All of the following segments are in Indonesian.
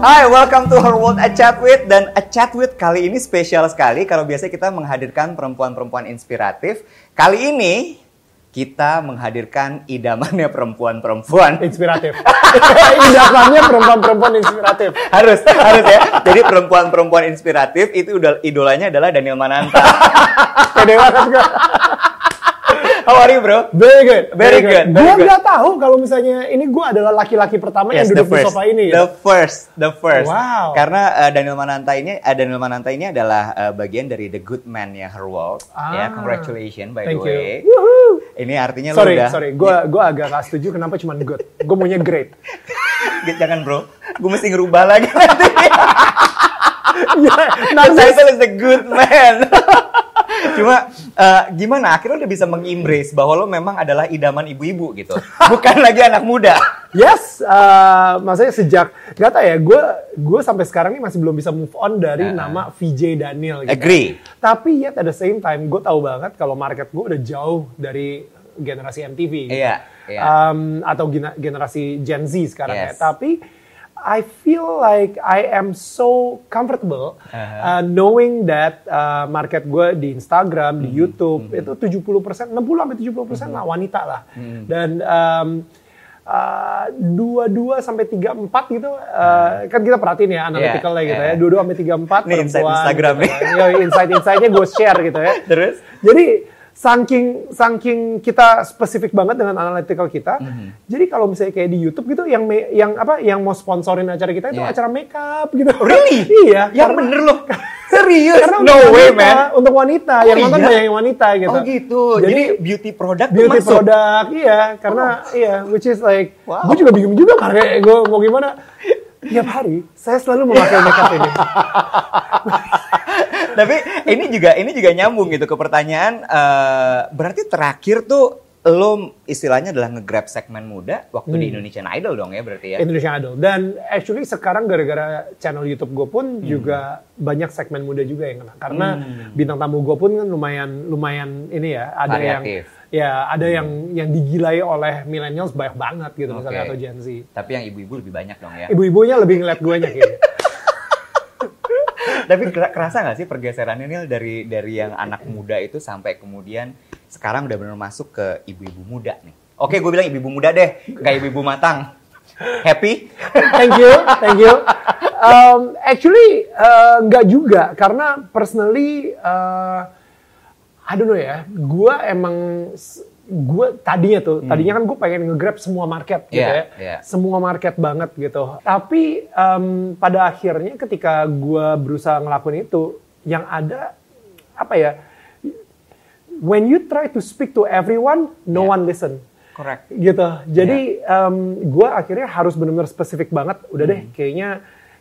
Hai, welcome to Her World A Chat With dan A Chat With kali ini spesial sekali kalau biasanya kita menghadirkan perempuan-perempuan inspiratif. Kali ini kita menghadirkan idamannya perempuan-perempuan. Inspiratif. Idamannya perempuan-perempuan inspiratif. harus, harus ya. Jadi perempuan-perempuan inspiratif itu udah idolanya adalah Daniel Mananta. Banget gue. How are you, bro? Very good. Very good, very Gue good. nggak tahu kalau misalnya ini gue adalah laki-laki pertama yang duduk di sofa ini. The Ya? first, the first. Wow. Karena uh, Daniel Mananta ini, uh, Daniel Mananta ini adalah uh, bagian dari the good man ya Her World. Ya, Ah. congratulations by Thank the way. you. Woohoo. Ini artinya Sorry, lu udah. sorry. Gue gua agak gak setuju kenapa cuma good. Gue maunya great. Jangan bro, gue mesti ngerubah lagi nanti. Ya, The title is the good man. Cuma uh, gimana akhirnya udah bisa mengembrace bahwa lo memang adalah idaman ibu-ibu gitu. Bukan lagi anak muda. Yes, uh, maksudnya sejak gak tau ya, gue gue sampai sekarang ini masih belum bisa move on dari Uh-uh. nama VJ Daniel. Gitu. Agree. Tapi yet at the same time, gue tahu banget kalau market gue udah jauh dari generasi MTV. gitu. Iya, iya. Um, atau generasi Gen Z sekarang ya. Yes. Tapi I feel like I am so comfortable Uh-huh. uh, knowing that uh, market gue di Instagram, Hmm, di YouTube itu 70 60 sampai 70 lah wanita lah. Hmm. Dan um, uh, dua dua sampai tiga empat gitu uh, kan kita perhatiin ya analyticalnya gitu Hmm. yeah. ya dua dua sampai tiga empat Ini insight Instagram nih. ya insight insightnya gue share gitu ya Terus? jadi saking saking kita spesifik banget dengan analytical kita Mhm. jadi kalau misalnya kayak di YouTube gitu yang me- yang apa yang mau sponsorin acara kita itu Yeah. acara makeup gitu Really? iya Yang karena- bener loh. Serius? karena no untuk way, wanita, man. untuk wanita Oh, yang nonton iya? banyak yang wanita gitu Oh gitu. Jadi, beauty product beauty masuk? product iya karena iya which is like Wow. gue juga bingung juga karena gue mau gimana tiap hari saya selalu memakai makeup ini Tapi ini juga ini juga nyambung gitu ke pertanyaan. eh, berarti terakhir tuh lo istilahnya adalah nge-grab segmen muda waktu Hmm. di Indonesian Idol dong ya berarti ya. Indonesian Idol dan actually sekarang gara-gara channel YouTube gue pun Hmm. juga banyak segmen muda juga yang kena karena bintang tamu gue pun kan lumayan lumayan ini ya ada Variatif. Hmm. yang ya ada yang yang digilai oleh millennials banyak banget gitu misalnya Oke. atau Gen Z Tapi yang ibu-ibu lebih banyak dong ya. ibu-ibunya lebih ngeliat gue kayaknya Tapi kera- kerasa nggak sih pergeserannya nih dari dari yang anak muda itu sampai kemudian sekarang udah benar masuk ke ibu-ibu muda nih. Oke, gue bilang ibu-ibu muda deh, nggak ibu-ibu matang. Happy? thank you, thank you. Um, actually uh, nggak juga karena personally uh, Don't know ya, gue emang gue tadinya tuh, tadinya kan gue pengen nge-grab semua market gitu Hmm. Iya, ya, iya. semua market banget gitu. Tapi um, pada akhirnya ketika gue berusaha ngelakuin itu, yang ada apa ya? When you try to speak to everyone, no Iya. one listen Correct. gitu. Jadi Iya. gue akhirnya harus benar-benar spesifik banget. Udah deh, Hmm. kayaknya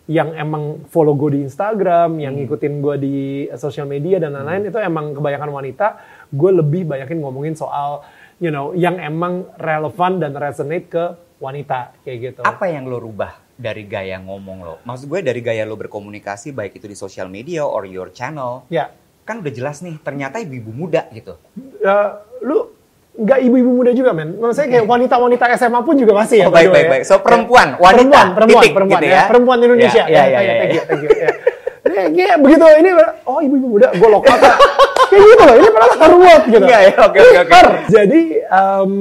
yang emang follow gue di Instagram, yang Hmm. ngikutin gue di sosial media dan lain-lain itu emang kebanyakan wanita. Gue lebih banyakin ngomongin soal, you know, yang emang relevan dan resonate ke wanita kayak gitu. Apa yang lo rubah dari gaya ngomong lo? Maksud gue dari gaya lo berkomunikasi baik itu di sosial media or your channel. Ya, Kan udah jelas nih, ternyata ibu-ibu muda gitu. eh, lu nggak ibu-ibu muda juga men. Maksudnya kayak wanita-wanita SMA pun juga masih ya. Oh, baik, baik, baik. So, perempuan, wanita, perempuan, perempan, titik, perempuan, gitu ya. ya. perempuan Indonesia. Ya, ya, ya, ya, ya, thank ya. you, thank you. ya. Kayak begitu ini, oh ibu-ibu muda, gue lokal kayak gitu loh. Ini padahal karuat gitu. Iya, ya, oke, oke, oke. Jadi um,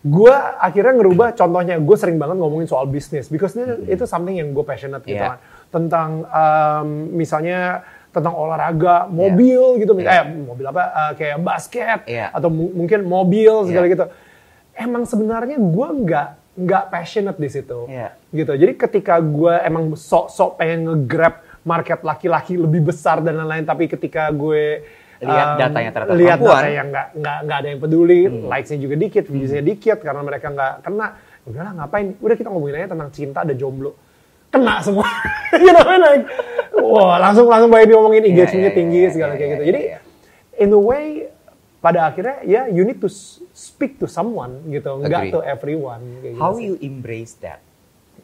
gue akhirnya ngerubah contohnya gue sering banget ngomongin soal bisnis because itu, itu something yang gue passionate gitu Iya. kan tentang um, misalnya tentang olahraga mobil gitu misalnya eh, mobil apa eh, kayak basket Iya. atau mu- mungkin mobil segala Iya. gitu. Emang sebenarnya gue nggak nggak passionate di situ. Iya. gitu. Jadi ketika gue emang sok-sok pengen nge-grab market laki-laki lebih besar dan lain-lain tapi ketika gue Lihat um, datanya ternyata lihat data yang nggak nggak nggak ada yang peduli Hmm. likes-nya juga dikit views-nya dikit karena mereka nggak kena. Udahlah ngapain? Udah kita ngomongin aja tentang cinta dan jomblo. Kena semua. You know like wah langsung langsung banyak diomongin Iya, engagement-nya iya, tinggi iya, segala iya, kayak gitu iya, jadi iya. in a way pada akhirnya ya you need to speak to someone gitu nggak to everyone kayak gitu How sih. you embrace that?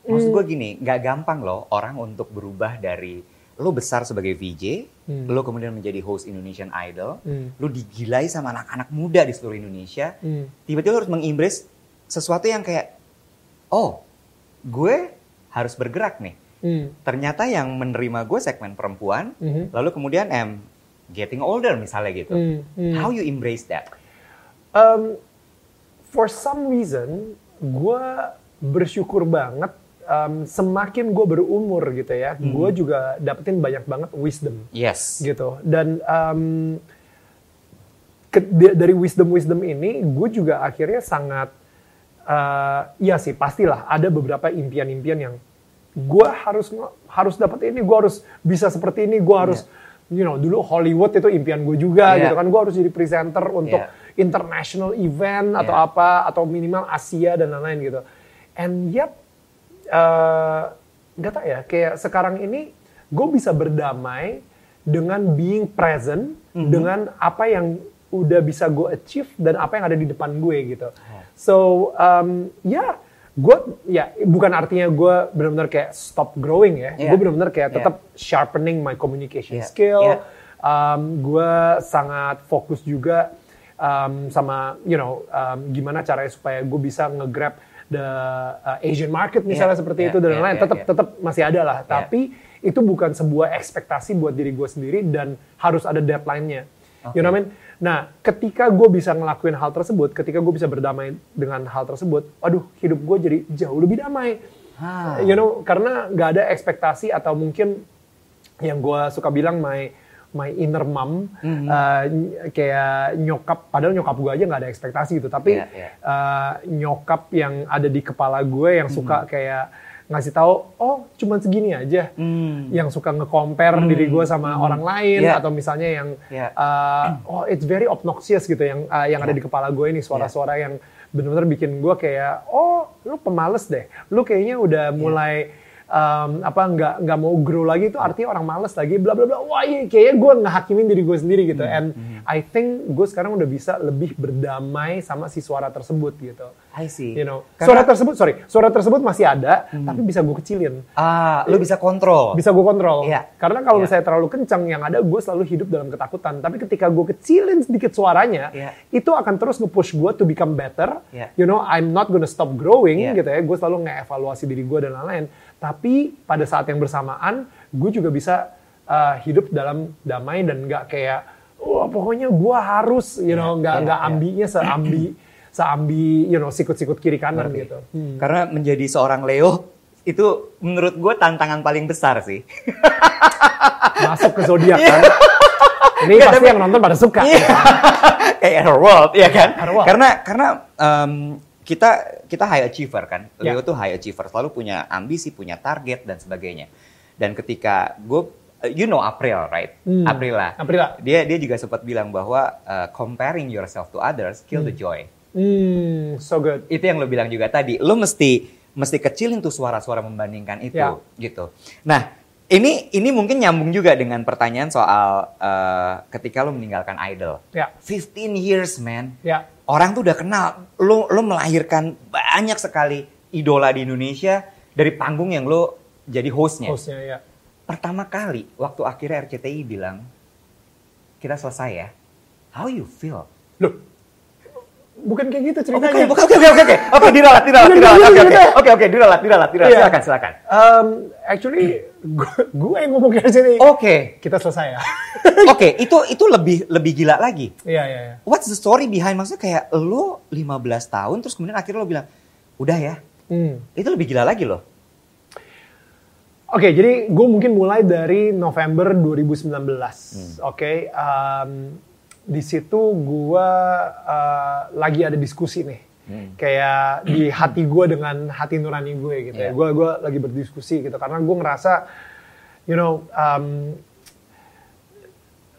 Maksud gue gini, nggak gampang loh orang untuk berubah dari lo besar sebagai VJ, lo kemudian menjadi host Indonesian Idol, Hmm. lo digilai sama anak-anak muda di seluruh Indonesia, Hmm. tiba-tiba lo harus mengembrace sesuatu yang kayak, oh, gue harus bergerak nih. Hmm. Ternyata yang menerima gue segmen perempuan, Mhm. lalu kemudian em getting older misalnya gitu. Hmm, hmm. How you embrace that? Um, for some reason, gue bersyukur banget. um, semakin gue berumur gitu ya, Hmm. gue juga dapetin banyak banget wisdom Yes. gitu. Dan um, ke- dari wisdom wisdom ini, gue juga akhirnya sangat, uh, iya sih pastilah ada beberapa impian-impian yang gue harus harus dapat ini, gue harus bisa seperti ini, gue harus, you know, dulu Hollywood itu impian gue juga Iya. gitu kan, gue harus jadi presenter untuk Iya. international event atau Iya. apa, atau minimal Asia dan lain-lain gitu. And yet eh, nggak tahu ya kayak sekarang ini gue bisa berdamai dengan being present dengan apa yang udah bisa gue achieve dan apa yang ada di depan gue gitu so um, ya gue ya bukan artinya gue benar-benar kayak stop growing ya Yeah. gue benar-benar kayak Yeah. tetap sharpening my communication Yeah. skill Yeah. um, gue sangat fokus juga um, sama you know um, gimana caranya supaya gue bisa nge-grab the uh, Asian market misalnya Yeah, seperti yeah, itu dan yeah, lain-lain yeah, tetap yeah. tetap masih ada lah tapi itu bukan sebuah ekspektasi buat diri gue sendiri dan harus ada deadline-nya you know what I mean? Nah, ketika gue bisa ngelakuin hal tersebut, ketika gue bisa berdamai dengan hal tersebut, aduh, hidup gue jadi jauh lebih damai. Ah. You know, karena nggak ada ekspektasi atau mungkin yang gue suka bilang my my inner mom Mhm. uh, kayak nyokap padahal nyokap gue aja nggak ada ekspektasi gitu tapi Iya, iya. uh, nyokap yang ada di kepala gue yang suka kayak ngasih tahu oh cuman segini aja. Hmm. yang suka nge-compare diri gue sama orang lain Iya. atau misalnya yang Iya. uh, oh it's very obnoxious gitu yang uh, yang ada di kepala gue ini suara-suara yang benar-benar bikin gue kayak oh lu pemales deh. Lu kayaknya udah mulai um, apa nggak nggak mau grow lagi itu artinya orang males lagi bla bla bla. Wah iya, kayaknya gue ngehakimin diri gue sendiri gitu. And I think gue sekarang udah bisa lebih berdamai sama si suara tersebut gitu I see. you know Karena- suara tersebut sorry suara tersebut masih ada tapi bisa gue kecilin Ah, lu bisa kontrol. bisa gue kontrol. Iya. Karena kalau Iya. misalnya terlalu kencang, yang ada gue selalu hidup dalam ketakutan. Tapi ketika gue kecilin sedikit suaranya, Iya. itu akan terus nge-push gue to become better. Iya. You know, I'm not gonna stop growing Iya. gitu ya. Gue selalu nge-evaluasi diri gue dan lain-lain. Tapi pada saat yang bersamaan, gue juga bisa uh, hidup dalam damai dan nggak kayak, wah pokoknya gue harus, you know, nggak iya, nggak iya. ambinya seambi seambi, you know, sikut-sikut kiri kanan Ngerti. gitu. Karena menjadi seorang Leo itu menurut gue tantangan paling besar sih. Masuk ke zodiak kan. Ini Nggak, pasti tapi- yang nonton pada suka. Iya. Kayak her world, ya kan? Her world. Karena karena em, kita kita high achiever kan. Leo Ya. tuh high achiever, selalu punya ambisi, punya target dan sebagainya. Dan ketika gue you know April, right? Hmm. Aprila. Aprila. Dia dia juga sempat bilang bahwa uh, comparing yourself to others kill the joy. Hmm, so good. Itu yang lo bilang juga tadi. Lo mesti mesti kecilin tuh suara-suara membandingkan itu Ya. gitu. Nah, ini ini mungkin nyambung juga dengan pertanyaan soal uh, ketika lo meninggalkan idol. Ya, 15 years, man. ya. Orang tuh udah kenal. Lo lo melahirkan banyak sekali idola di Indonesia dari panggung yang lo jadi hostnya. Hostnya ya. Pertama kali waktu akhirnya RCTI bilang kita selesai ya. How you feel? Loh, bukan kayak gitu Oh, bukan, ceritanya. bukan, oke, oke, oke, oke, oke, diralat, diralat, diralat, oke, oke, oke, oke, diralat, diralat, diralat, Iya. silakan, silakan. Um, actually, gue, yang ngomong kayak sini. Oke, Kita selesai ya. oke, itu itu lebih lebih gila lagi. Iya, iya, iya. What's the story behind? Maksudnya kayak lo 15 tahun, terus kemudian akhirnya lo bilang, udah ya, Hmm. itu lebih gila lagi loh. Oke, jadi gue mungkin mulai dari November 2019. Hmm. Oke, um, di situ gue uh, lagi ada diskusi nih. Hmm. Kayak di hati gue dengan hati nurani gue gitu ya. Iya. Gue gua lagi berdiskusi gitu karena gue ngerasa, you know, um,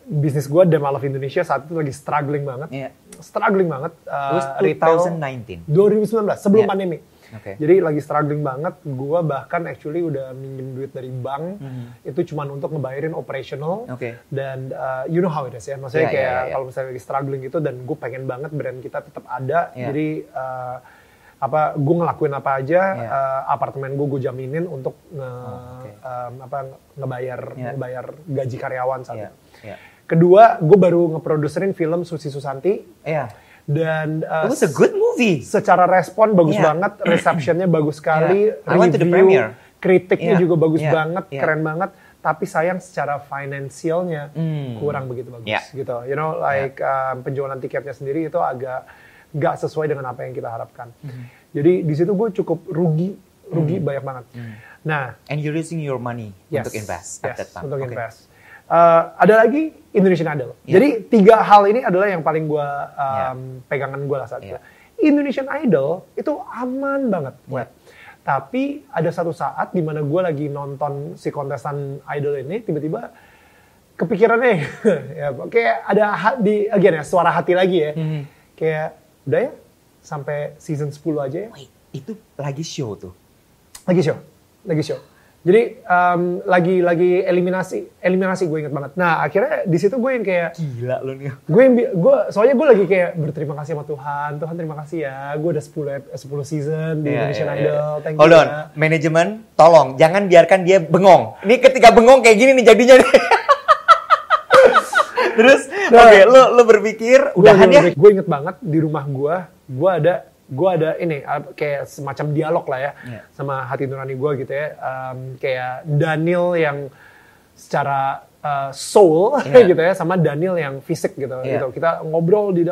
bisnis gue Dem of Indonesia saat itu lagi struggling banget. Iya. Struggling banget. It uh, was retail 2019. 2019 sebelum Iya. pandemi. Oke. Jadi lagi struggling banget. Gua bahkan actually udah minjem duit dari bank. Mhm. Itu cuma untuk ngebayarin operational. Oke. Dan uh, you know how it is ya. Maksudnya Iya, kayak iya, iya. kalau misalnya lagi struggling gitu dan gue pengen banget brand kita tetap ada. Iya. Jadi uh, apa gue ngelakuin apa aja Iya. uh, apartemen gue gue jaminin untuk nge, Oh, oke. um, apa ngebayar Iya. ngebayar gaji karyawan saat itu. iya. Kedua, gue baru ngeproduserin film Susi Susanti Iya. Dan uh, It was a good movie. secara respon bagus Iya. banget, receptionnya bagus sekali, Iya. I went to the review- premiere. kritiknya Iya, juga bagus iya, banget, iya. keren banget. Tapi sayang secara finansialnya Hmm. kurang begitu bagus Iya. gitu. You know, like um, penjualan tiketnya sendiri itu agak nggak sesuai dengan apa yang kita harapkan. Hmm. Jadi di situ gue cukup rugi, rugi banyak banget. Nah, And you're using your money Yes, untuk invest at yes, that time. Untuk Oke. invest. Uh, ada lagi Indonesian Idol. Iya. Jadi tiga hal ini adalah yang paling gue um, Iya. pegangan gue lah saat Iya. itu. Indonesian Idol itu aman banget. Iya. Wet. Tapi ada satu saat di mana gue lagi nonton si kontestan Idol ini, tiba-tiba kepikirannya ya kayak ada di again ya suara hati lagi ya. Mhm. Kayak udah ya sampai season 10 aja ya. Wait, itu lagi show tuh. Lagi show, lagi show. Jadi um, lagi lagi eliminasi, eliminasi gue inget banget. Nah akhirnya di situ gue yang kayak Gila lu nih. gue yang gue soalnya gue lagi kayak berterima kasih sama Tuhan. Tuhan terima kasih ya. Gue udah 10 ep- 10 season di Iya, Indonesian iya. Idol. Thank Hold you on, ya. manajemen tolong jangan biarkan dia bengong. Ini ketika bengong kayak gini nih jadinya. nih. Terus, Nah. oke, lu lu berpikir Gue udahan ya? Gue inget banget di rumah gue, gue ada gue ada ini kayak semacam dialog lah ya Iya. sama hati nurani gue gitu ya. Um, kayak Daniel yang secara uh, soul Iya. gitu ya sama Daniel yang fisik gitu. Iya. gitu. Kita ngobrol di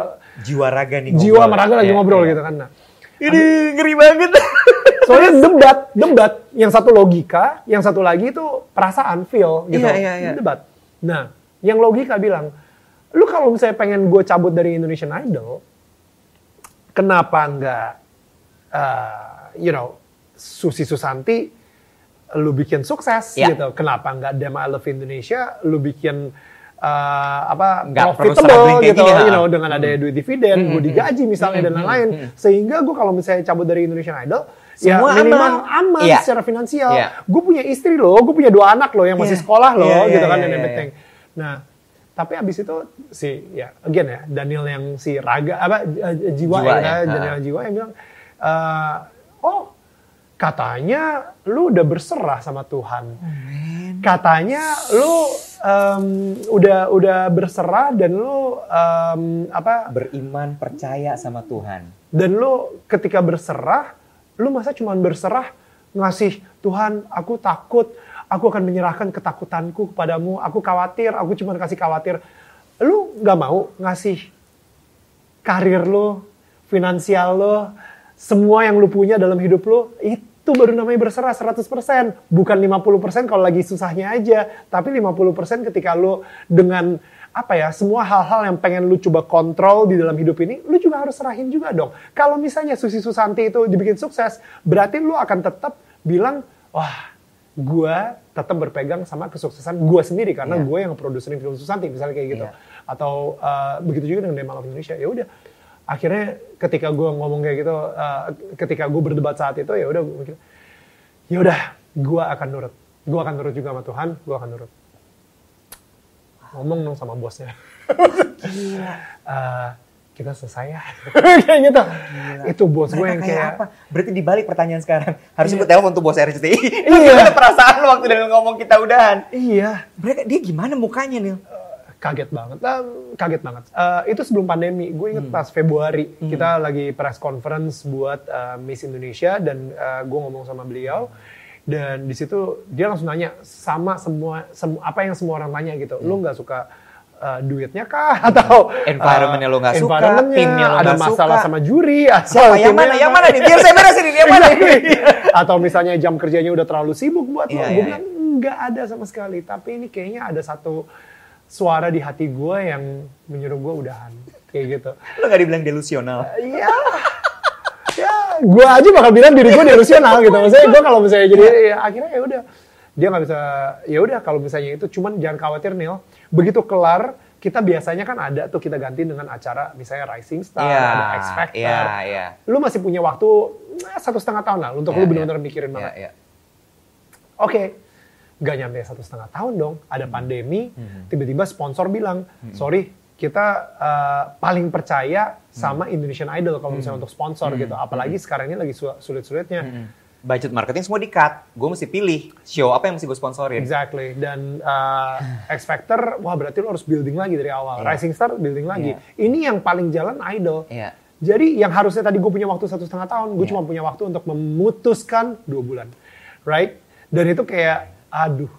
Jiwa raga nih. jiwa ngobrol. sama raga lagi Iya, ngobrol iya. gitu kan. Nah, Ini ngeri banget. soalnya debat, debat. Yang satu logika, yang satu lagi itu perasaan, feel gitu. Iya, iya, iya. Debat. Nah, yang logika bilang, lu kalau misalnya pengen gue cabut dari Indonesian Idol, kenapa nggak, uh, you know, Susi Susanti, lu bikin sukses Iya. gitu. Kenapa nggak Dem I Love Indonesia, lu bikin uh, apa Nggak profitable gitu, gini, you know, dengan ada duit dividen, gue digaji misalnya dan lain-lain. Sehingga gue kalau misalnya cabut dari Indonesian Idol, Semua ya minimal aman. aman, Iya. secara finansial. Iya. Gue punya istri loh, gue punya dua anak loh yang masih Iya. sekolah loh, Iya, gitu iya, kan iya, dan iya, everything. Nah, tapi abis itu si ya again ya Daniel yang si raga apa jiwa, Jiwa ya, ya, Daniel jiwa yang bilang eh, oh katanya lu udah berserah sama Tuhan. Katanya lu em, udah udah berserah dan lu em, apa Beriman, percaya sama Tuhan. dan lu ketika berserah, lu masa cuma berserah ngasih Tuhan, aku takut, aku akan menyerahkan ketakutanku kepadamu, aku khawatir, aku cuma kasih khawatir. Lu nggak mau ngasih karir lu, finansial lu, semua yang lu punya dalam hidup lu, itu baru namanya berserah 100%. Bukan 50% kalau lagi susahnya aja, tapi 50% ketika lu dengan apa ya, semua hal-hal yang pengen lu coba kontrol di dalam hidup ini, lu juga harus serahin juga dong. Kalau misalnya Susi Susanti itu dibikin sukses, berarti lu akan tetap bilang, wah, gua tetap berpegang sama kesuksesan gua sendiri karena Iya. gue yang produserin film Susanti misalnya kayak gitu. Iya. Atau uh, begitu juga dengan Demal of Indonesia. Ya udah, akhirnya ketika gue ngomong kayak gitu, uh, ketika gue berdebat saat itu ya udah gue mikir, ya udah, gue akan nurut. Gue akan nurut juga sama Tuhan, gue akan nurut. Ngomong dong sama bosnya. Eh, kita selesai ya. kayak gitu. Itu bos gue yang kayak kayak, apa? Berarti dibalik pertanyaan sekarang. Harusnya gue telepon tuh bos RCTI. Iya. gimana perasaan waktu dengan ngomong kita udahan? iya, Mereka dia gimana mukanya Nil? kaget banget, Ah, kaget banget. Eh, itu sebelum pandemi, gue inget pas Februari kita lagi press conference buat eh, Miss Indonesia dan eh, gue ngomong sama beliau dan di situ dia langsung nanya sama semua sem- apa yang semua orang tanya gitu, lu nggak suka eh, duitnya kah atau Environment-nya eh, lu nggak suka, timnya lu ada masalah suka. sama juri, atau Siapa yang mana? Yang mana nih? Biar saya beresin ini. Yang mana? atau misalnya jam kerjanya udah terlalu sibuk buat lo. Iya, gue iya, bilang nggak ada sama sekali. Tapi ini kayaknya ada satu suara di hati gue yang menyuruh gue udahan. Kayak gitu. Lu gak dibilang delusional. Iya. ya, gue aja bakal bilang diri gue delusional gitu. Maksudnya gue kalau misalnya jadi ya, akhirnya ya udah dia nggak bisa ya udah kalau misalnya itu cuman jangan khawatir Neil begitu kelar kita biasanya kan ada tuh kita ganti dengan acara misalnya Rising Star Iya, ada X Factor iya, iya. lu masih punya waktu eh, satu setengah tahun lah untuk Iya, lu benar-benar iya. mikirin Iya, banget iya. Oke, nggak nyampe satu setengah tahun dong. Ada pandemi, tiba-tiba sponsor bilang, sorry, kita uh, paling percaya sama Indonesian Idol kalau misalnya untuk sponsor gitu. Apalagi sekarang ini lagi su- sulit-sulitnya. Hmm. Budget marketing semua di-cut. Gue mesti pilih show apa yang mesti gue sponsorin. Exactly. Dan uh, X Factor, wah berarti lo harus building lagi dari awal. Iya. Rising Star building lagi. Iya. Ini yang paling jalan Idol. Iya. Jadi yang harusnya tadi gue punya waktu satu setengah tahun, gue Iya. cuma punya waktu untuk memutuskan dua bulan, right? dan itu kayak aduh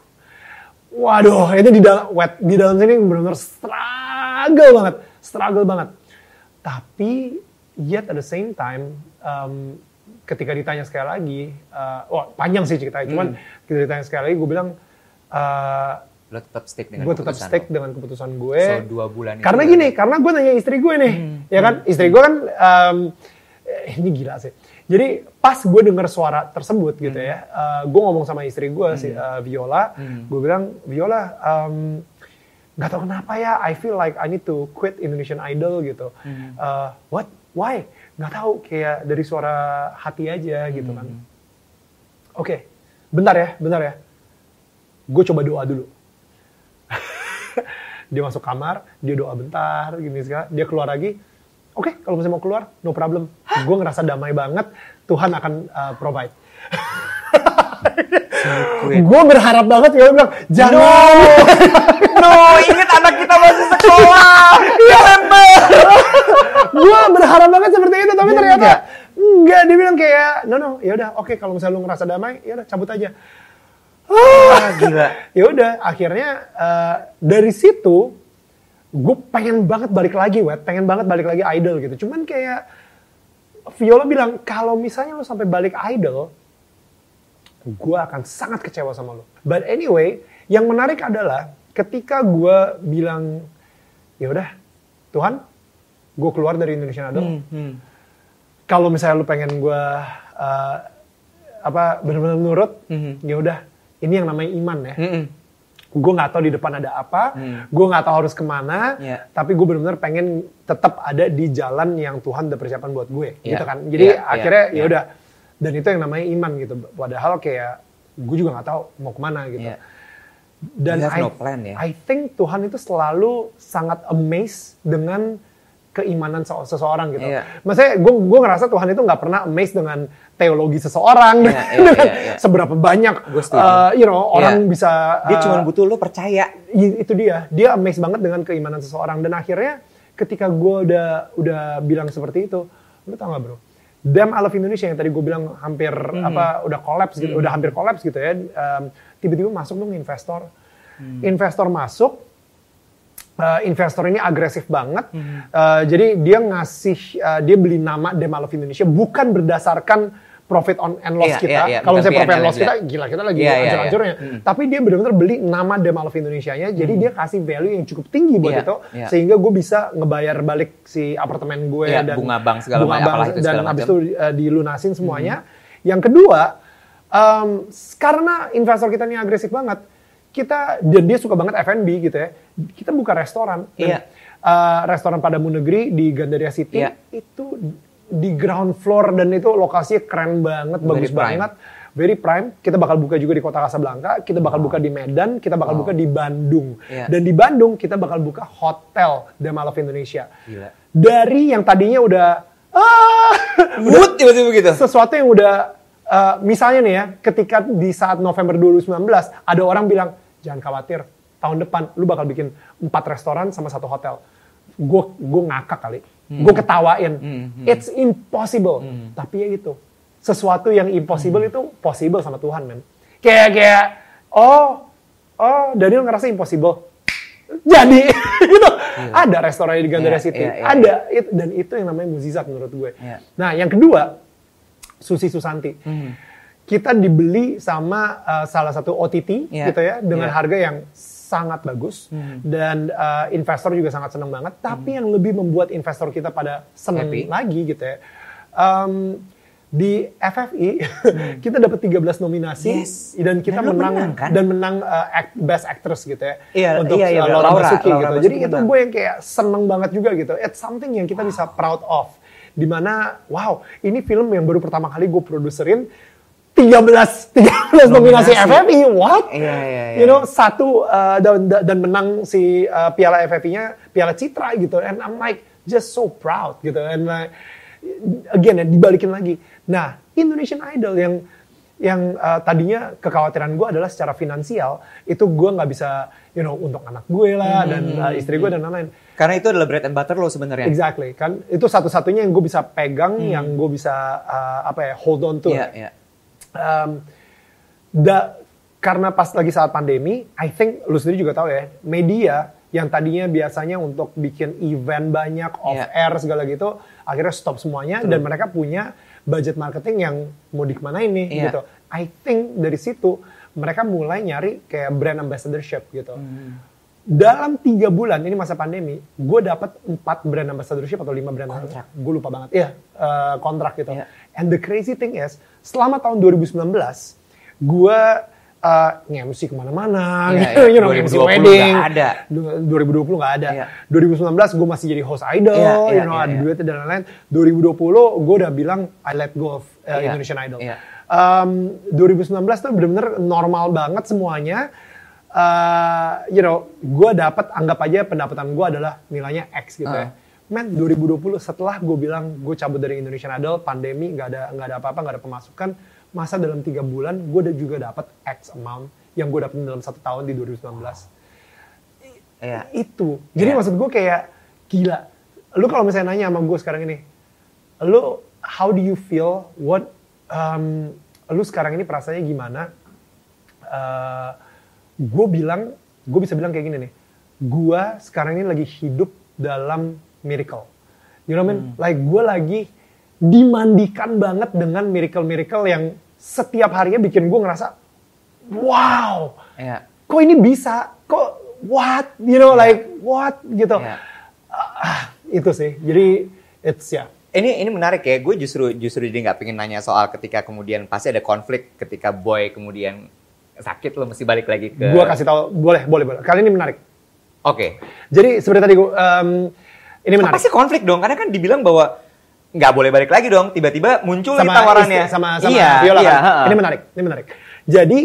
waduh itu di dalam wet di dalam sini benar-benar struggle banget struggle banget tapi yet at the same time um, ketika ditanya sekali lagi uh, wah panjang sih ceritanya cuman ketika ditanya sekali lagi gue bilang uh, Lo tetap stick dengan gue tetap stick lo. dengan keputusan gue. So, dua bulan itu karena berarti. gini karena gue nanya istri gue nih Hmm, ya kan? Istri gue kan um, eh, ini gila sih. Jadi pas gue dengar suara tersebut gitu Hmm. ya gue ngomong sama istri gue si uh, Viola Hmm. gue bilang Viola um, nggak tahu kenapa ya I feel like I need to quit Indonesian Idol gitu. Hmm. Uh, what? Why nggak tahu kayak dari suara hati aja gitu kan Hmm. oke bentar ya bentar ya gue coba doa dulu dia masuk kamar, dia doa bentar, gini segala, dia keluar lagi. Oke, kalau misalnya mau keluar, no problem. Gue ngerasa damai banget, Tuhan akan uh, provide. Gue berharap banget, gue bilang, jangan. No, ingat anak kita masih sekolah. Iya, member. gue berharap banget seperti itu, tapi Dia ternyata enggak. enggak. Dia bilang kayak, no no, ya udah, oke kalau misalnya lu ngerasa damai, ya udah cabut aja. Ah, gila. ya udah akhirnya eh, dari situ gue pengen banget balik lagi wet pengen banget balik lagi idol gitu cuman kayak Viola bilang kalau misalnya lo sampai balik idol gue akan sangat kecewa sama lo but anyway yang menarik adalah ketika gue bilang ya udah Tuhan gue keluar dari Indonesian Idol Hmm, hmm. Kalau misalnya lu pengen gue uh, apa benar-benar nurut Mhm. ya udah ini yang namanya iman ya Mm-mm. gue nggak tahu di depan ada apa Hmm. gue nggak tahu harus ke mana Iya. tapi gue benar-benar pengen tetap ada di jalan yang Tuhan udah persiapan buat gue Iya. gitu kan jadi Iya, akhirnya iya, ya udah dan itu yang namanya iman gitu padahal kayak gue juga nggak tahu mau ke mana gitu Iya. dan I, no plan ya? I think Tuhan itu selalu sangat amazed dengan keimanan se- seseorang gitu. Iya. Maksudnya gue gue ngerasa Tuhan itu nggak pernah amazed dengan teologi seseorang, Iya, iya, dengan iya, iya. seberapa banyak uh, you know orang Iya. bisa Dia uh, cuma butuh lo percaya. itu dia dia amazed banget dengan keimanan seseorang dan akhirnya ketika gue udah udah bilang seperti itu lu tau gak bro Damn I Love Indonesia yang tadi gue bilang hampir Hmm. apa udah collapse gitu udah hampir collapse gitu ya em, tiba-tiba masuk dong investor Hmm. investor masuk Uh, investor ini agresif banget, Hmm. Uh, jadi dia ngasih, uh, dia beli nama Love Indonesia bukan berdasarkan profit on and loss Iya, kita. iya, iya. Kalau misalnya profit and loss kita, gila kita lagi Iya, iya, hancur-hancurnya. iya. Hmm. Tapi dia benar-benar beli nama Love Indonesia-nya, jadi dia kasih value yang cukup tinggi buat Iya, itu, iya. sehingga gue bisa ngebayar balik si apartemen gue Iya, dan bunga bank segala bunga macam, bank, apalah itu dan segala habis macam. Hmm. itu uh, dilunasin semuanya. Yang kedua, em, karena investor kita ini agresif banget, kita dan dia suka banget F&B gitu ya. Kita buka restoran. Dan, Iya. uh, restoran Padamu Negeri di Gandaria City Iya. itu di ground floor dan itu lokasinya keren banget, Very bagus prime. banget. Very prime. Kita bakal buka juga di kota Casablanca, kita bakal buka di Medan, kita bakal buka di Bandung. Iya. Dan di Bandung kita bakal buka hotel Dama Love Indonesia. Gila. Dari yang tadinya udah ah, Mood tiba-tiba gitu. sesuatu yang udah uh, misalnya nih ya, ketika di saat November 2019 ada orang bilang jangan khawatir, tahun depan lu bakal bikin empat restoran sama satu hotel. Gue gue ngakak kali, gue ketawain. It's impossible. Tapi ya itu, sesuatu yang impossible itu possible sama Tuhan men. Kayak kayak oh oh Daniel ngerasa impossible. Jadi gitu. Ada restoran di Gandaria Iya, City. iya, iya. Ada It- dan itu yang namanya mukjizat menurut gue. Iya. Nah, yang kedua, Susi Susanti. Hmm. Kita dibeli sama uh, salah satu OTT Iya. gitu ya dengan Iya. harga yang sangat bagus Hmm. dan uh, investor juga sangat senang banget. Tapi yang lebih membuat investor kita pada senang Happy. lagi gitu ya. um, di FFI kita dapat 13 nominasi Hmm. Yes. dan kita Dan menang, menang, kan? dan menang uh, act- best actress gitu ya Iya, untuk iya, iya, uh, Laura, Laura, Basuki Laura gitu. Jadi itu gue yang kayak seneng banget juga gitu. It's something yang kita bisa proud of. Di mana, wow, ini film yang baru pertama kali gue produserin 13 13 nominasi Nominasi. FFI. What? Iya, iya, iya. You know, satu uh, dan, dan menang si uh, piala FFI-nya, piala Citra gitu. And I'm like just so proud gitu. And like, again ya dibalikin lagi. Nah, Indonesian Idol yang yang uh, tadinya kekhawatiran gue adalah secara finansial itu gue nggak bisa you know untuk anak gue lah dan Hmm, uh, istri gue dan lain-lain Karena itu adalah bread and butter lo sebenarnya. exactly kan itu satu-satunya yang gue bisa pegang yang gue bisa uh, apa ya hold on to Hmm. Iya, iya. Um, da, karena pas lagi saat pandemi, I think lu sendiri juga tahu ya, media yang tadinya biasanya untuk bikin event banyak off air segala gitu, akhirnya stop semuanya dan mereka punya budget marketing yang mau dikemanain nih Iya. gitu. I think dari situ mereka mulai nyari kayak brand ambassadorship gitu. Dalam tiga bulan ini masa pandemi, gue dapat empat brand ambassadorship atau lima brand Kontrak. gue lupa banget. Iya, eh, kontrak gitu. Iya. And the crazy thing is, selama tahun 2019, gue uh, nge-MC ke mana-mana, Iya, gitu, iya. you know, 2020 wedding. nggak ada. Du- 2020 nggak ada. Iya. 2019 gue masih jadi host idol, Iya, you iya, know, iya, ada iya. duitnya dan lain-lain. 2020 gue udah bilang I let go of uh, Iya, Indonesian Idol. iya. Um, 2019 tuh bener-bener normal banget semuanya. Uh, you know, gue dapat anggap aja pendapatan gue adalah nilainya X gitu ya. Uh. Men 2020 setelah gue bilang gue cabut dari Indonesian Idol, pandemi nggak ada nggak ada apa-apa, nggak ada pemasukan, masa dalam tiga bulan gue udah juga dapat X amount yang gue dapetin dalam satu tahun di 2019 Iya. itu. Jadi Iya. maksud gue kayak gila. Lu kalau misalnya nanya sama gue sekarang ini, lu how do you feel? What um, lu sekarang ini perasaannya gimana? gue bilang, gue bisa bilang kayak gini nih. Gue sekarang ini lagi hidup dalam miracle. You know what I mean? Like gue lagi dimandikan banget dengan miracle-miracle yang setiap harinya bikin gue ngerasa, wow, Iya. kok ini bisa? Kok what? You know, like what gitu. Iya. Ah, itu sih. Jadi it's ya. Ini ini menarik ya. Gue justru justru jadi nggak pengen nanya soal ketika kemudian pasti ada konflik ketika boy kemudian sakit lo mesti balik lagi ke. Gua kasih tahu boleh, boleh, boleh. Kali ini menarik. Oke. Jadi seperti tadi gue um, ini menarik. pasti konflik dong karena kan dibilang bahwa nggak boleh balik lagi dong. Tiba-tiba muncul sama tawarannya. istri- sama sama iya, Viola iya, kan. Ini menarik, ini menarik. Jadi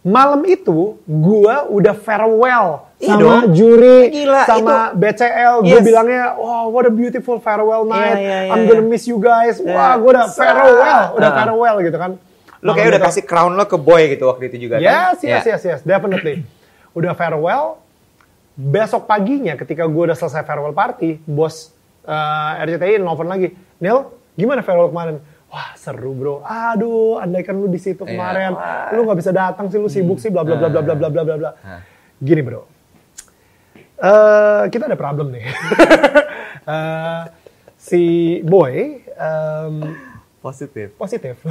malam itu gua udah farewell Iya sama dong. juri, Gila, sama BCL. Gue Yes. bilangnya, wow, what a beautiful farewell night. iya, iya, I'm iya. gonna miss you guys. Wah, Iya. gue udah farewell, udah Ah. farewell gitu kan. Lo kayak udah itu. kasih crown lo ke boy gitu waktu itu juga Yes, kan? yes, Iya. yes, yes, definitely. Udah farewell. Besok paginya ketika gue udah selesai farewell party, bos eh, RCTI nelfon lagi. Nil, gimana farewell kemarin? Wah seru bro. Aduh, andaikan lu di situ Iya. kemarin, Wah. lu nggak bisa datang sih, lu sibuk sih, bla bla bla bla bla bla bla bla bla. Gini bro, Eh, kita ada problem nih. Eh, si boy em, Positif. positif.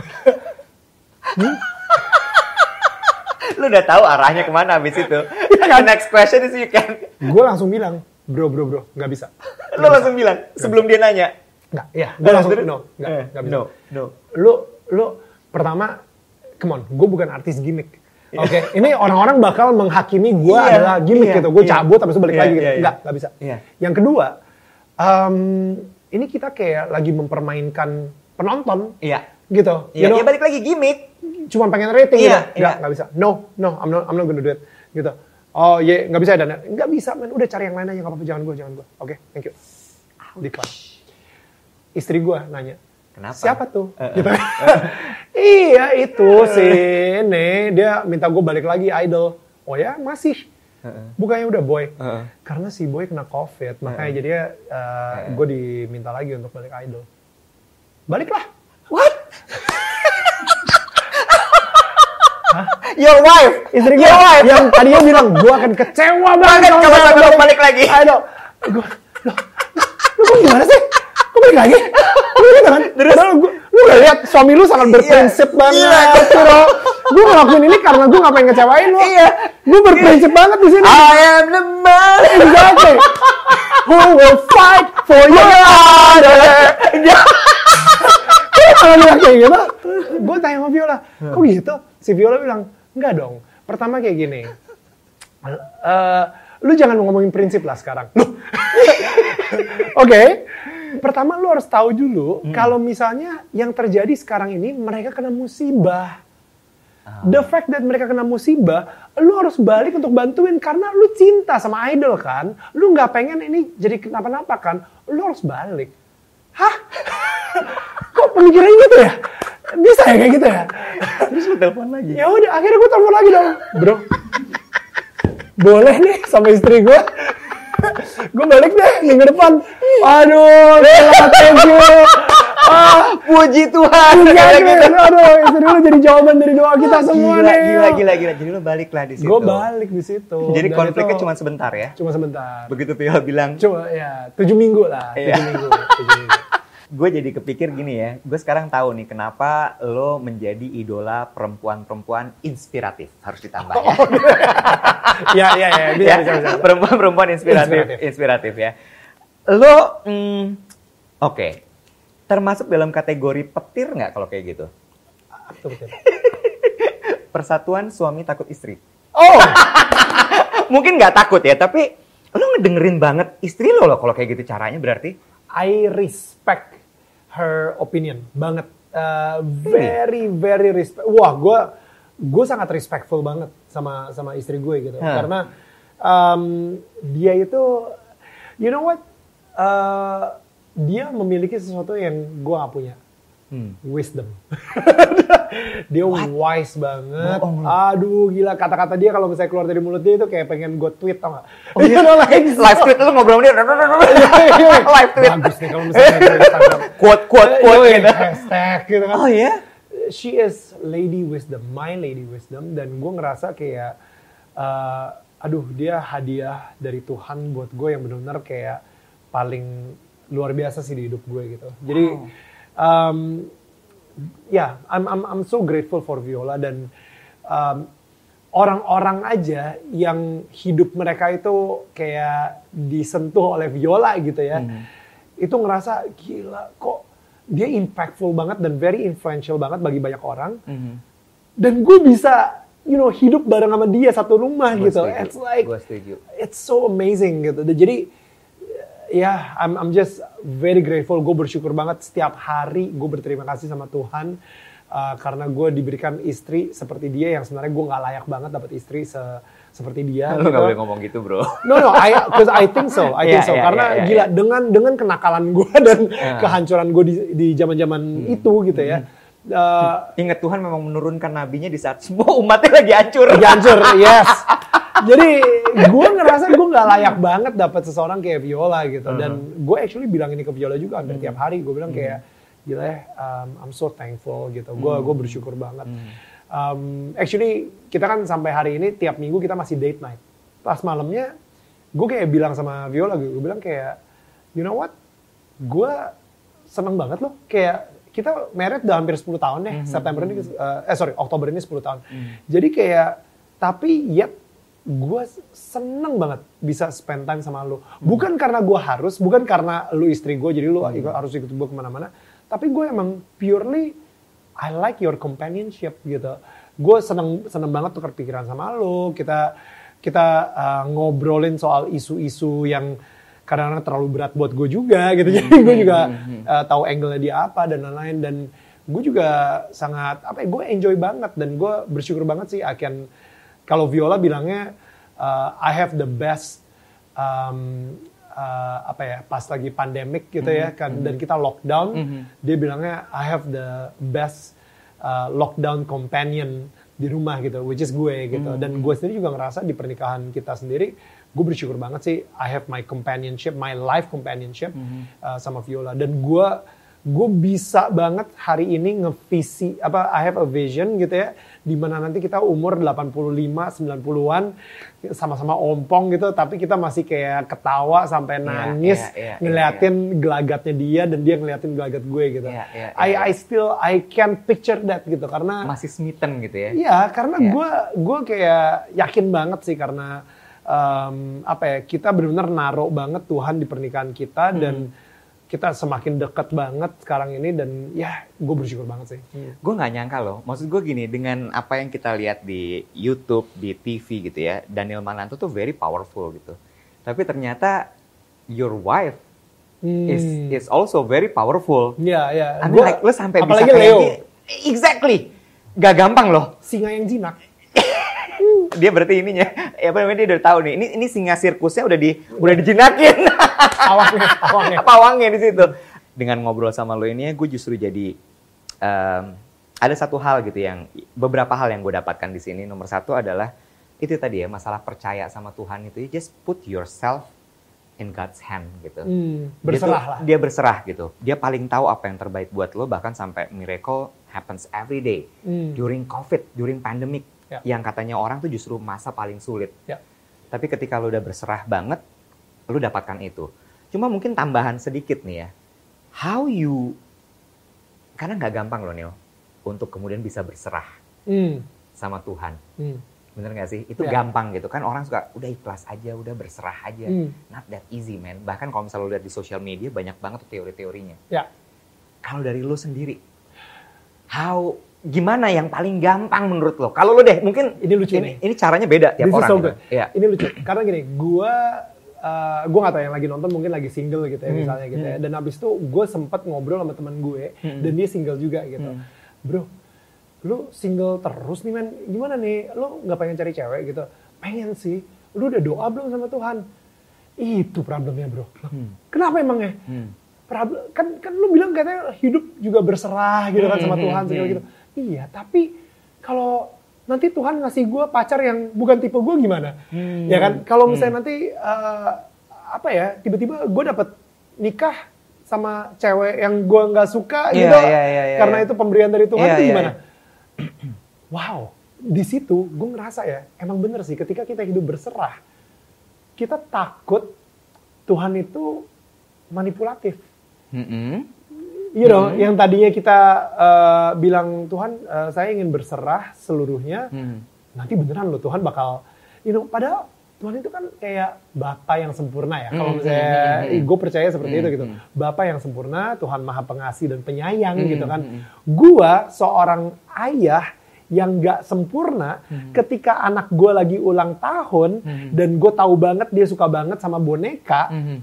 Lo udah tahu arahnya ke mana abis itu. Iya kan? The next question is you can. gue langsung bilang, bro bro bro, nggak bisa. Lo langsung bilang sebelum dia nanya. Nggak, ya, gue langsung terus? no, nggak, Eh, nggak bisa. no, no. Lu, lu pertama, come on, gue bukan artis gimmick. Oke, ini orang-orang bakal menghakimi gue Iya, adalah gimmick iya, gitu. Gue iya. cabut habis itu balik Iya, lagi gitu. iya, iya. Nggak, nggak bisa. Iya. Yang kedua, em, ini kita kayak lagi mempermainkan penonton Iya. Gitu. Iya, You know, ya balik lagi gimmick. cuma pengen rating Iya, gitu. Nggak, iya. nggak bisa. No, no, I'm not, I'm not gonna do it. Gitu. Oh iya, nggak bisa dan nggak bisa, men. Udah cari yang lain aja, nggak apa-apa. Jangan gue, jangan gue. Oke, thank you. Decline. Istri gue nanya, Kenapa? siapa tuh? Eh, eh. Gitu. iya itu si ini dia minta gue balik lagi idol. Oh ya masih. Bukannya udah boy. Heeh. Karena si boy kena covid, makanya jadinya gue diminta lagi untuk balik idol. Baliklah. Your wife. Istri gue wife. yang tadinya bilang gue akan kecewa banget kalau lo balik lagi. Idol. Gue, loh, lu kok gimana sih? Kok balik lagi? Lu gitu kan? Padahal gue, lu udah lihat suami lu sangat berprinsip Iya. banget. Iya. Gitu loh. Gue ngelakuin ini karena gue gak pengen ngecewain lu. Iya. Gue berprinsip banget di sini. I am the man. Exactly. Who will fight for your honor? Kalau bilang kayak gitu, gue tanya sama Viola, kok gitu? Si Viola bilang, enggak dong. Pertama kayak gini, eh, lu jangan ngomongin prinsip lah sekarang. Oke, pertama lu harus tahu dulu kalau misalnya yang terjadi sekarang ini mereka kena musibah. The fact that mereka kena musibah, lu harus balik untuk bantuin karena lu cinta sama idol kan. Lu nggak pengen ini jadi kenapa-napa kan. Lu harus balik. Hah? Kok pemikiran gitu ya? Bisa ya kayak gitu ya? Terus lu telepon lagi. Ya udah, akhirnya gue telepon lagi dong, bro. Boleh nih sama istri gue. Gue balik deh minggu depan. Aduh, selamat thank you. Ah, Puji Tuhan. Iya, Kayak gitu. gitu. Aduh, istri lu jadi jawaban dari doa kita semua gila, nih. gila, gila, gila. Jadi lu balik lah di situ. Gue balik di situ. Jadi Dan konfliknya itu cuma sebentar ya. cuma sebentar. Begitu Vio bilang, Cuma ya tujuh minggu lah, tujuh Iya. minggu. tujuh minggu. Gue jadi kepikir gini ya. Gue sekarang tahu nih kenapa lo menjadi idola perempuan-perempuan inspiratif. Harus ditambah ya. Ya, ya, ya. Bisa, ya, bisa, bisa. perempuan-perempuan inspiratif, Inspiratif. inspiratif ya. Lo, mm, oke, termasuk dalam kategori petir nggak kalau kayak gitu? Betul, betul. Persatuan suami takut istri. Oh, Mungkin nggak takut ya, tapi lo ngedengerin banget istri lo loh kalau kayak gitu caranya berarti. I respect her opinion banget. Uh, very, very respect. Wah, gue gue sangat respectful banget sama sama istri gue gitu. Hah. Karena um, dia itu, you know what? Uh, dia memiliki sesuatu yang gue gak punya. Hmm. wisdom. dia wise banget. Bohong lu. Aduh gila kata-kata dia kalau misalnya keluar dari mulut dia itu kayak pengen gue tweet tau gak? Oh iya, live tweet lo ngobrol dia. live tweet. Bagus nih kalau misalnya. Quote, quote, quote Yoi, gitu. Hashtag gitu kan. Oh ya? She is lady wisdom, my lady wisdom. Dan gue ngerasa kayak, eh, aduh dia hadiah dari Tuhan buat gue yang benar-benar kayak paling luar biasa sih di hidup gue gitu. Jadi, um, ya, I'm, I'm, I'm so grateful for Viola dan um, orang-orang aja yang hidup mereka itu kayak disentuh oleh Viola gitu ya, itu ngerasa gila kok dia impactful banget dan very influential banget bagi banyak orang Mhm. dan gue bisa you know hidup bareng sama dia satu rumah Gua gitu. setuju. It's like Gua setuju. it's so amazing gitu. Jadi ya I'm I'm just very grateful. Gue bersyukur banget setiap hari gue berterima kasih sama Tuhan uh, karena gue diberikan istri seperti dia yang sebenarnya gue nggak layak banget dapat istri se- seperti dia. Lo gitu. gak boleh ngomong gitu bro. No no, I cause I think so, I think Iya, so. iya, Karena iya, iya, gila iya. dengan dengan kenakalan gue dan Iya. kehancuran gue di di zaman-zaman Hmm. itu gitu ya. Uh, Ingat Tuhan memang menurunkan nabinya di saat semua umatnya lagi hancur. lagi hancur, yes. Jadi gue ngerasa gue nggak layak banget dapat seseorang kayak Viola gitu. Dan gue actually bilang ini ke Viola juga hampir tiap hari. Gue bilang kayak gila ya, um, I'm so thankful gitu. Gue gue bersyukur banget. Um, actually kita kan sampai hari ini tiap minggu kita masih date night. Pas malamnya gue kayak bilang sama Viola, gue bilang kayak, you know what, gue seneng banget loh. Kayak kita married udah hampir 10 tahun deh. September ini, uh, eh sorry, Oktober ini 10 tahun. Jadi kayak, tapi yet gue seneng banget bisa spend time sama lu. Bukan karena gue harus, bukan karena lu istri gue, jadi lu ikut- harus ikut gue ke mana-mana. Tapi gue emang purely, I like your companionship gitu. Gue seneng seneng banget tuh pikiran sama lu. Kita kita uh, ngobrolin soal isu-isu yang kadang-kadang terlalu berat buat gue juga gitu. Jadi gue juga uh, tahu angle-nya dia apa dan lain-lain. Dan gue juga sangat apa ya gue enjoy banget. Dan gue bersyukur banget sih akan kalau Viola bilangnya uh, I have the best um, uh, apa ya pas lagi pandemic gitu ya kan. dan kita lockdown dia bilangnya I have the best uh, lockdown companion di rumah gitu which is gue gitu. Dan gue sendiri juga ngerasa di pernikahan kita sendiri gue bersyukur banget sih I have my companionship my life companionship uh, sama Viola dan gue gue bisa banget hari ini ngevisi apa I have a vision gitu ya di mana nanti kita umur 85 90-an sama-sama ompong gitu tapi kita masih kayak ketawa sampai Iya, nangis iya, iya, ngeliatin gelagatnya dia dan dia ngeliatin gelagat gue gitu. Iya, iya, I iya, I still I can picture that gitu karena Masih smitten gitu ya. Iya, karena Iya. gue gue kayak yakin banget sih karena em, apa ya kita benar-benar naruh banget Tuhan di pernikahan kita Hmm. dan kita semakin dekat banget sekarang ini dan ya gue bersyukur banget sih. Hmm. Gue nggak nyangka loh. Maksud gue gini, dengan apa yang kita lihat di YouTube, di TV gitu ya, Daniel Mananto tuh very powerful gitu. Tapi ternyata your wife is Hmm. is also very powerful. Iya, iya. Gua- like lo sampai bisa apalagi Leo, dia- Exactly. Gak gampang loh. singa yang jinak. Dia berarti ininya, ya apa namanya dia udah tahu nih. Ini ini singa sirkusnya udah di udah dijinakin. Awangnya, awangnya. pawangnya di situ. Dengan ngobrol sama lo ini, gue justru jadi em, ada satu hal gitu yang beberapa hal yang gue dapatkan di sini. Nomor satu adalah itu tadi ya masalah percaya sama Tuhan itu. You just put yourself in God's hand gitu. Hmm, Dia berserah tuh- lah. Dia berserah gitu. Dia paling tahu apa yang terbaik buat lo bahkan sampai miracle happens every day Hmm. during COVID, during pandemic Ya. yang katanya orang tuh justru masa paling sulit. Ya. Tapi ketika lo udah berserah banget, lo dapatkan itu. Cuma mungkin tambahan sedikit nih ya. How you karena nggak gampang loh Neo untuk kemudian bisa berserah Hmm. sama Tuhan. Hmm. Bener nggak sih? Itu Ya. gampang gitu kan orang suka udah ikhlas aja, udah berserah aja. Hmm. Not that easy man. Bahkan kalau misalnya lo lihat di sosial media banyak banget teori-teorinya. Ya. Kalau dari lo sendiri, how gimana yang paling gampang menurut lo? Kalau lo deh mungkin Ini lucu ini, nih. ini caranya beda tiap This is orang. so gitu. Iya. Ini lucu. Karena gini, gua uh, gua nggak tahu yang lagi nonton mungkin lagi single gitu ya Hmm, misalnya gitu ya. Dan abis itu gue sempet ngobrol sama teman gue Hmm. dan dia single juga gitu. Hmm. Bro, lu single terus nih men. Gimana nih? Lu nggak pengen cari cewek gitu? Pengen sih. Lu udah doa belum sama Tuhan? Itu problemnya bro. Hmm. Kenapa emangnya? Hmm. Problem, kan kan lu bilang katanya hidup juga berserah gitu kan sama Hmm, Tuhan hmm, segala hmm. gitu. Iya, tapi kalau nanti Tuhan ngasih gue pacar yang bukan tipe gue gimana? Hmm. Ya kan? Kalau misalnya nanti eh, apa ya, tiba-tiba gue dapet nikah sama cewek yang gue nggak suka Iya, gitu, iya, iya, iya, karena iya. itu pemberian dari Tuhan Iya, itu iya, gimana? iya. wow, di situ gue ngerasa ya, emang bener sih ketika kita hidup berserah, kita takut Tuhan itu manipulatif. Mm-mm. You know, yang tadinya kita eh, bilang Tuhan, eh, saya ingin berserah seluruhnya. Hmm. Nanti beneran loh Tuhan bakal, you know, padahal Tuhan itu kan kayak Bapa yang sempurna ya. Kalau Hmm, misalnya, hmm, hmm, hmm. gue percaya seperti Hmm, itu gitu. hmm. Bapa yang sempurna, Tuhan maha pengasih dan penyayang Hmm, gitu kan. hmm, Gua seorang ayah yang gak sempurna Hmm. ketika anak gue lagi ulang tahun Hmm. dan gue tahu banget dia suka banget sama boneka, Mhm.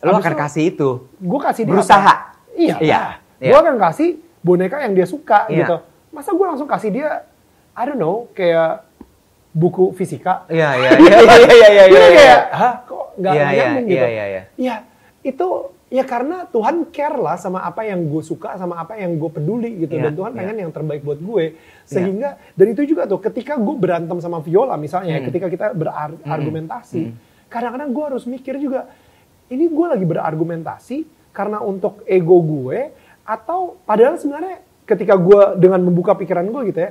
Lo akan itu- kasih itu. gue kasih dia Berusaha. apa? Iya. Iya, iya. Gue akan kasih boneka yang dia suka Iya. gitu. Masa gue langsung kasih dia, I don't know, kayak buku fisika. Iya, iya, iya, iya, iya, iya, iya, iya. kayak, hah kok nggak Iya, iya, nyambung gitu. iya, iya, iya. Iya, itu ya karena Tuhan care lah sama apa yang gue suka, sama apa yang gue peduli gitu. Iya, Dan Tuhan iya. pengen yang terbaik buat gue. Sehingga, dan itu juga tuh ketika gue berantem sama Viola misalnya, ya, Hmm. ketika kita berargumentasi, Hmm. kadang-kadang gue harus mikir juga, ini gue lagi berargumentasi karena untuk ego gue, atau padahal sebenarnya ketika gue dengan membuka pikiran gue gitu ya,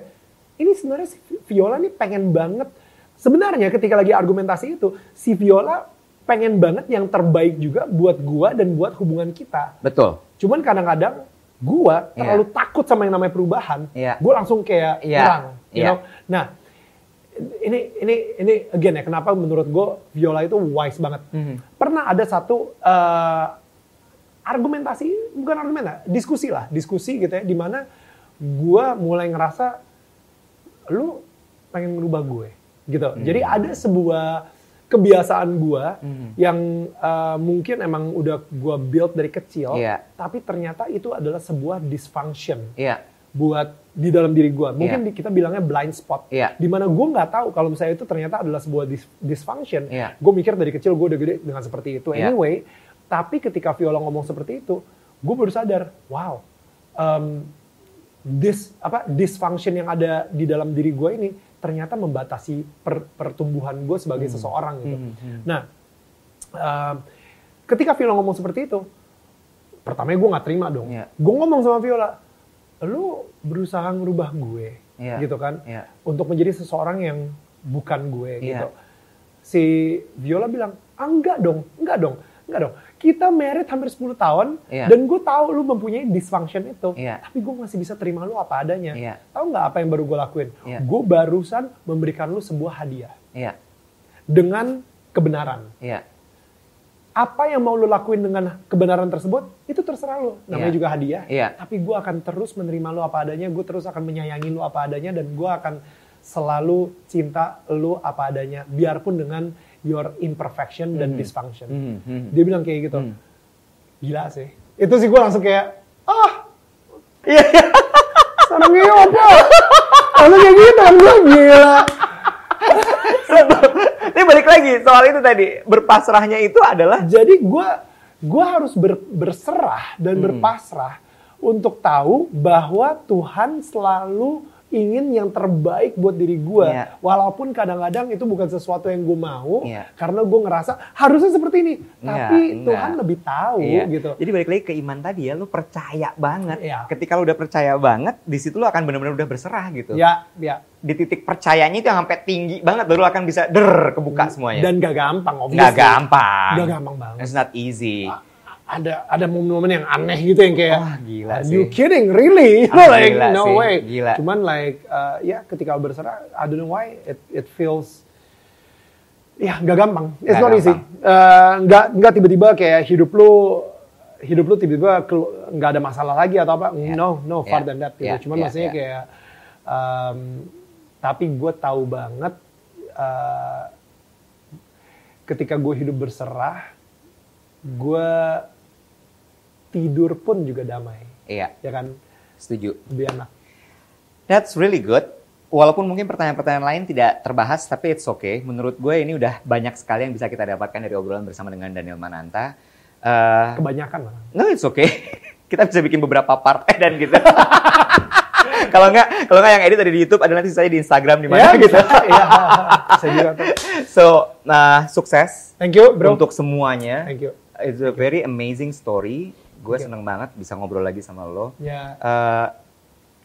ini sebenarnya si Viola nih pengen banget, sebenarnya ketika lagi argumentasi itu, si Viola pengen banget yang terbaik juga buat gue dan buat hubungan kita. Betul. Cuman kadang-kadang gue terlalu takut sama yang namanya perubahan, Iya. gue langsung kayak Iya. nyerang. you Iya. know? Nah, ini ini ini again ya kenapa menurut gue Viola itu wise banget. Mhm. Pernah ada satu eh, argumentasi, bukan argumentasi, diskusi lah, diskusi gitu ya, di mana gue mulai ngerasa lu pengen merubah gue, gitu. Jadi ada sebuah kebiasaan gue Mhm. yang eh, mungkin emang udah gue build dari kecil, Iya. tapi ternyata itu adalah sebuah dysfunction Iya. buat di dalam diri gue. Mungkin di- kita bilangnya blind spot. Iya. Di mana gue nggak tahu kalau misalnya itu ternyata adalah sebuah dis- dysfunction. Iya. Gue mikir dari kecil gue udah gede dengan seperti itu. Iya. Anyway, tapi ketika Viola ngomong seperti itu, gue baru sadar, wow, um, dis apa dysfunction yang ada di dalam diri gue ini ternyata membatasi per- pertumbuhan gue sebagai seseorang gitu. Hmm, hmm. Nah, um, ketika Viola ngomong seperti itu, pertamanya gue nggak terima dong. Iya. Gue ngomong sama Viola, lu berusaha ngerubah gue, Iya. gitu kan, Iya. untuk menjadi seseorang yang bukan gue, Iya. gitu. Si Viola bilang, ah enggak dong, enggak dong, enggak dong. Kita married hampir 10 tahun, Iya. dan gue tahu lu mempunyai dysfunction itu, Iya. tapi gue masih bisa terima lu apa adanya. Iya. Tahu nggak apa yang baru gue lakuin? Iya. Gue barusan memberikan lu sebuah hadiah Iya. dengan kebenaran. Iya. Apa yang mau lu lakuin dengan kebenaran tersebut, itu terserah lu. Namanya Iya. juga hadiah. Iya. Tapi gue akan terus menerima lu apa adanya, gue terus akan menyayangi lu apa adanya, dan gue akan selalu cinta lu apa adanya. Biarpun dengan your imperfection dan Mhm. dysfunction. Mhm, mhm. Dia bilang kayak gitu. Hmm. Gila sih. Itu sih gue langsung kayak, ah, iya, sarangnya apa? Langsung kayak gitu kan gue gila. Tapi balik lagi soal itu tadi berpasrahnya itu adalah Jadi gue gua harus ber- berserah dan Hmm. berpasrah untuk tahu bahwa Tuhan selalu ingin yang terbaik buat diri gue. Iya. Walaupun kadang-kadang itu bukan sesuatu yang gue mau, Iya. karena gue ngerasa harusnya seperti ini. Tapi enggak. Tuhan lebih tahu Iya. gitu. Jadi balik lagi ke iman tadi ya, lu percaya banget. Iya. Ketika lu udah percaya banget, di situ lu akan benar-benar udah berserah gitu. Ya, ya. Di titik percayanya itu yang sampai tinggi banget, baru akan bisa der kebuka semuanya. Dan gak gampang, obviously. gampang. Gak gampang banget. It's not easy. Ada ada momen-momen yang aneh gitu yang kayak, Wah, gila "Are sih. you kidding, really? Ah, like, gila no sih, way. gila. Cuman like, uh, ya ketika berserah, I don't know why, it, it feels, ya gak gampang. It's Nggak not easy. Uh, nggak nggak tiba-tiba kayak hidup lu hidup lu tiba-tiba nggak ada masalah lagi atau apa? No, no, far Yeah. than that. Gitu. Yeah, Cuman yeah, maksudnya yeah. kayak, um, tapi gue tahu banget uh, ketika gue hidup berserah, gue tidur pun juga damai, Iya, ya kan? setuju. Lebih enak. That's really good. Walaupun mungkin pertanyaan-pertanyaan lain tidak terbahas, tapi it's okay. Menurut gue ini udah banyak sekali yang bisa kita dapatkan dari obrolan bersama dengan Daniel Mananta. Eh, Kebanyakan lah. no, it's okay. kita bisa bikin beberapa part eh, dan gitu. kalau nggak, kalau nggak yang edit ada di YouTube, ada nanti saya di Instagram di mana Ya, gitu. Iya, saya juga tuh. So, nah, sukses Thank you, bro. untuk semuanya. Thank you. It's a very amazing story. Gue you. seneng banget bisa ngobrol lagi sama lo. Ya, Eh,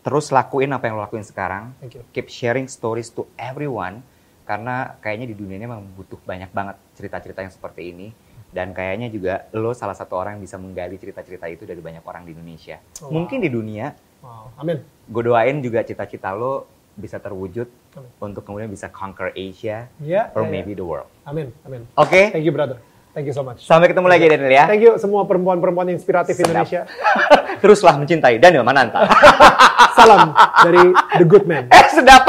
terus lakuin apa yang lo lakuin sekarang. Keep sharing stories to everyone. Karena kayaknya di dunia ini memang butuh banyak banget cerita-cerita yang seperti ini. Dan kayaknya juga lo salah satu orang yang bisa menggali cerita-cerita itu dari banyak orang di Indonesia. Oh, Mungkin di dunia, wow. Amin. gue doain juga cita-cita lo bisa terwujud Amin. untuk kemudian bisa conquer Asia Ya, or ya, ya. maybe the world. Amin, amin. Oke, Thank you, brother. Thank you so much. sampai ketemu lagi Daniel ya. Thank you semua perempuan-perempuan inspiratif Sedap. Indonesia. Teruslah mencintai Daniel Mananta. Salam dari The Good Man. eh, sedap.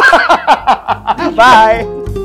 Bye.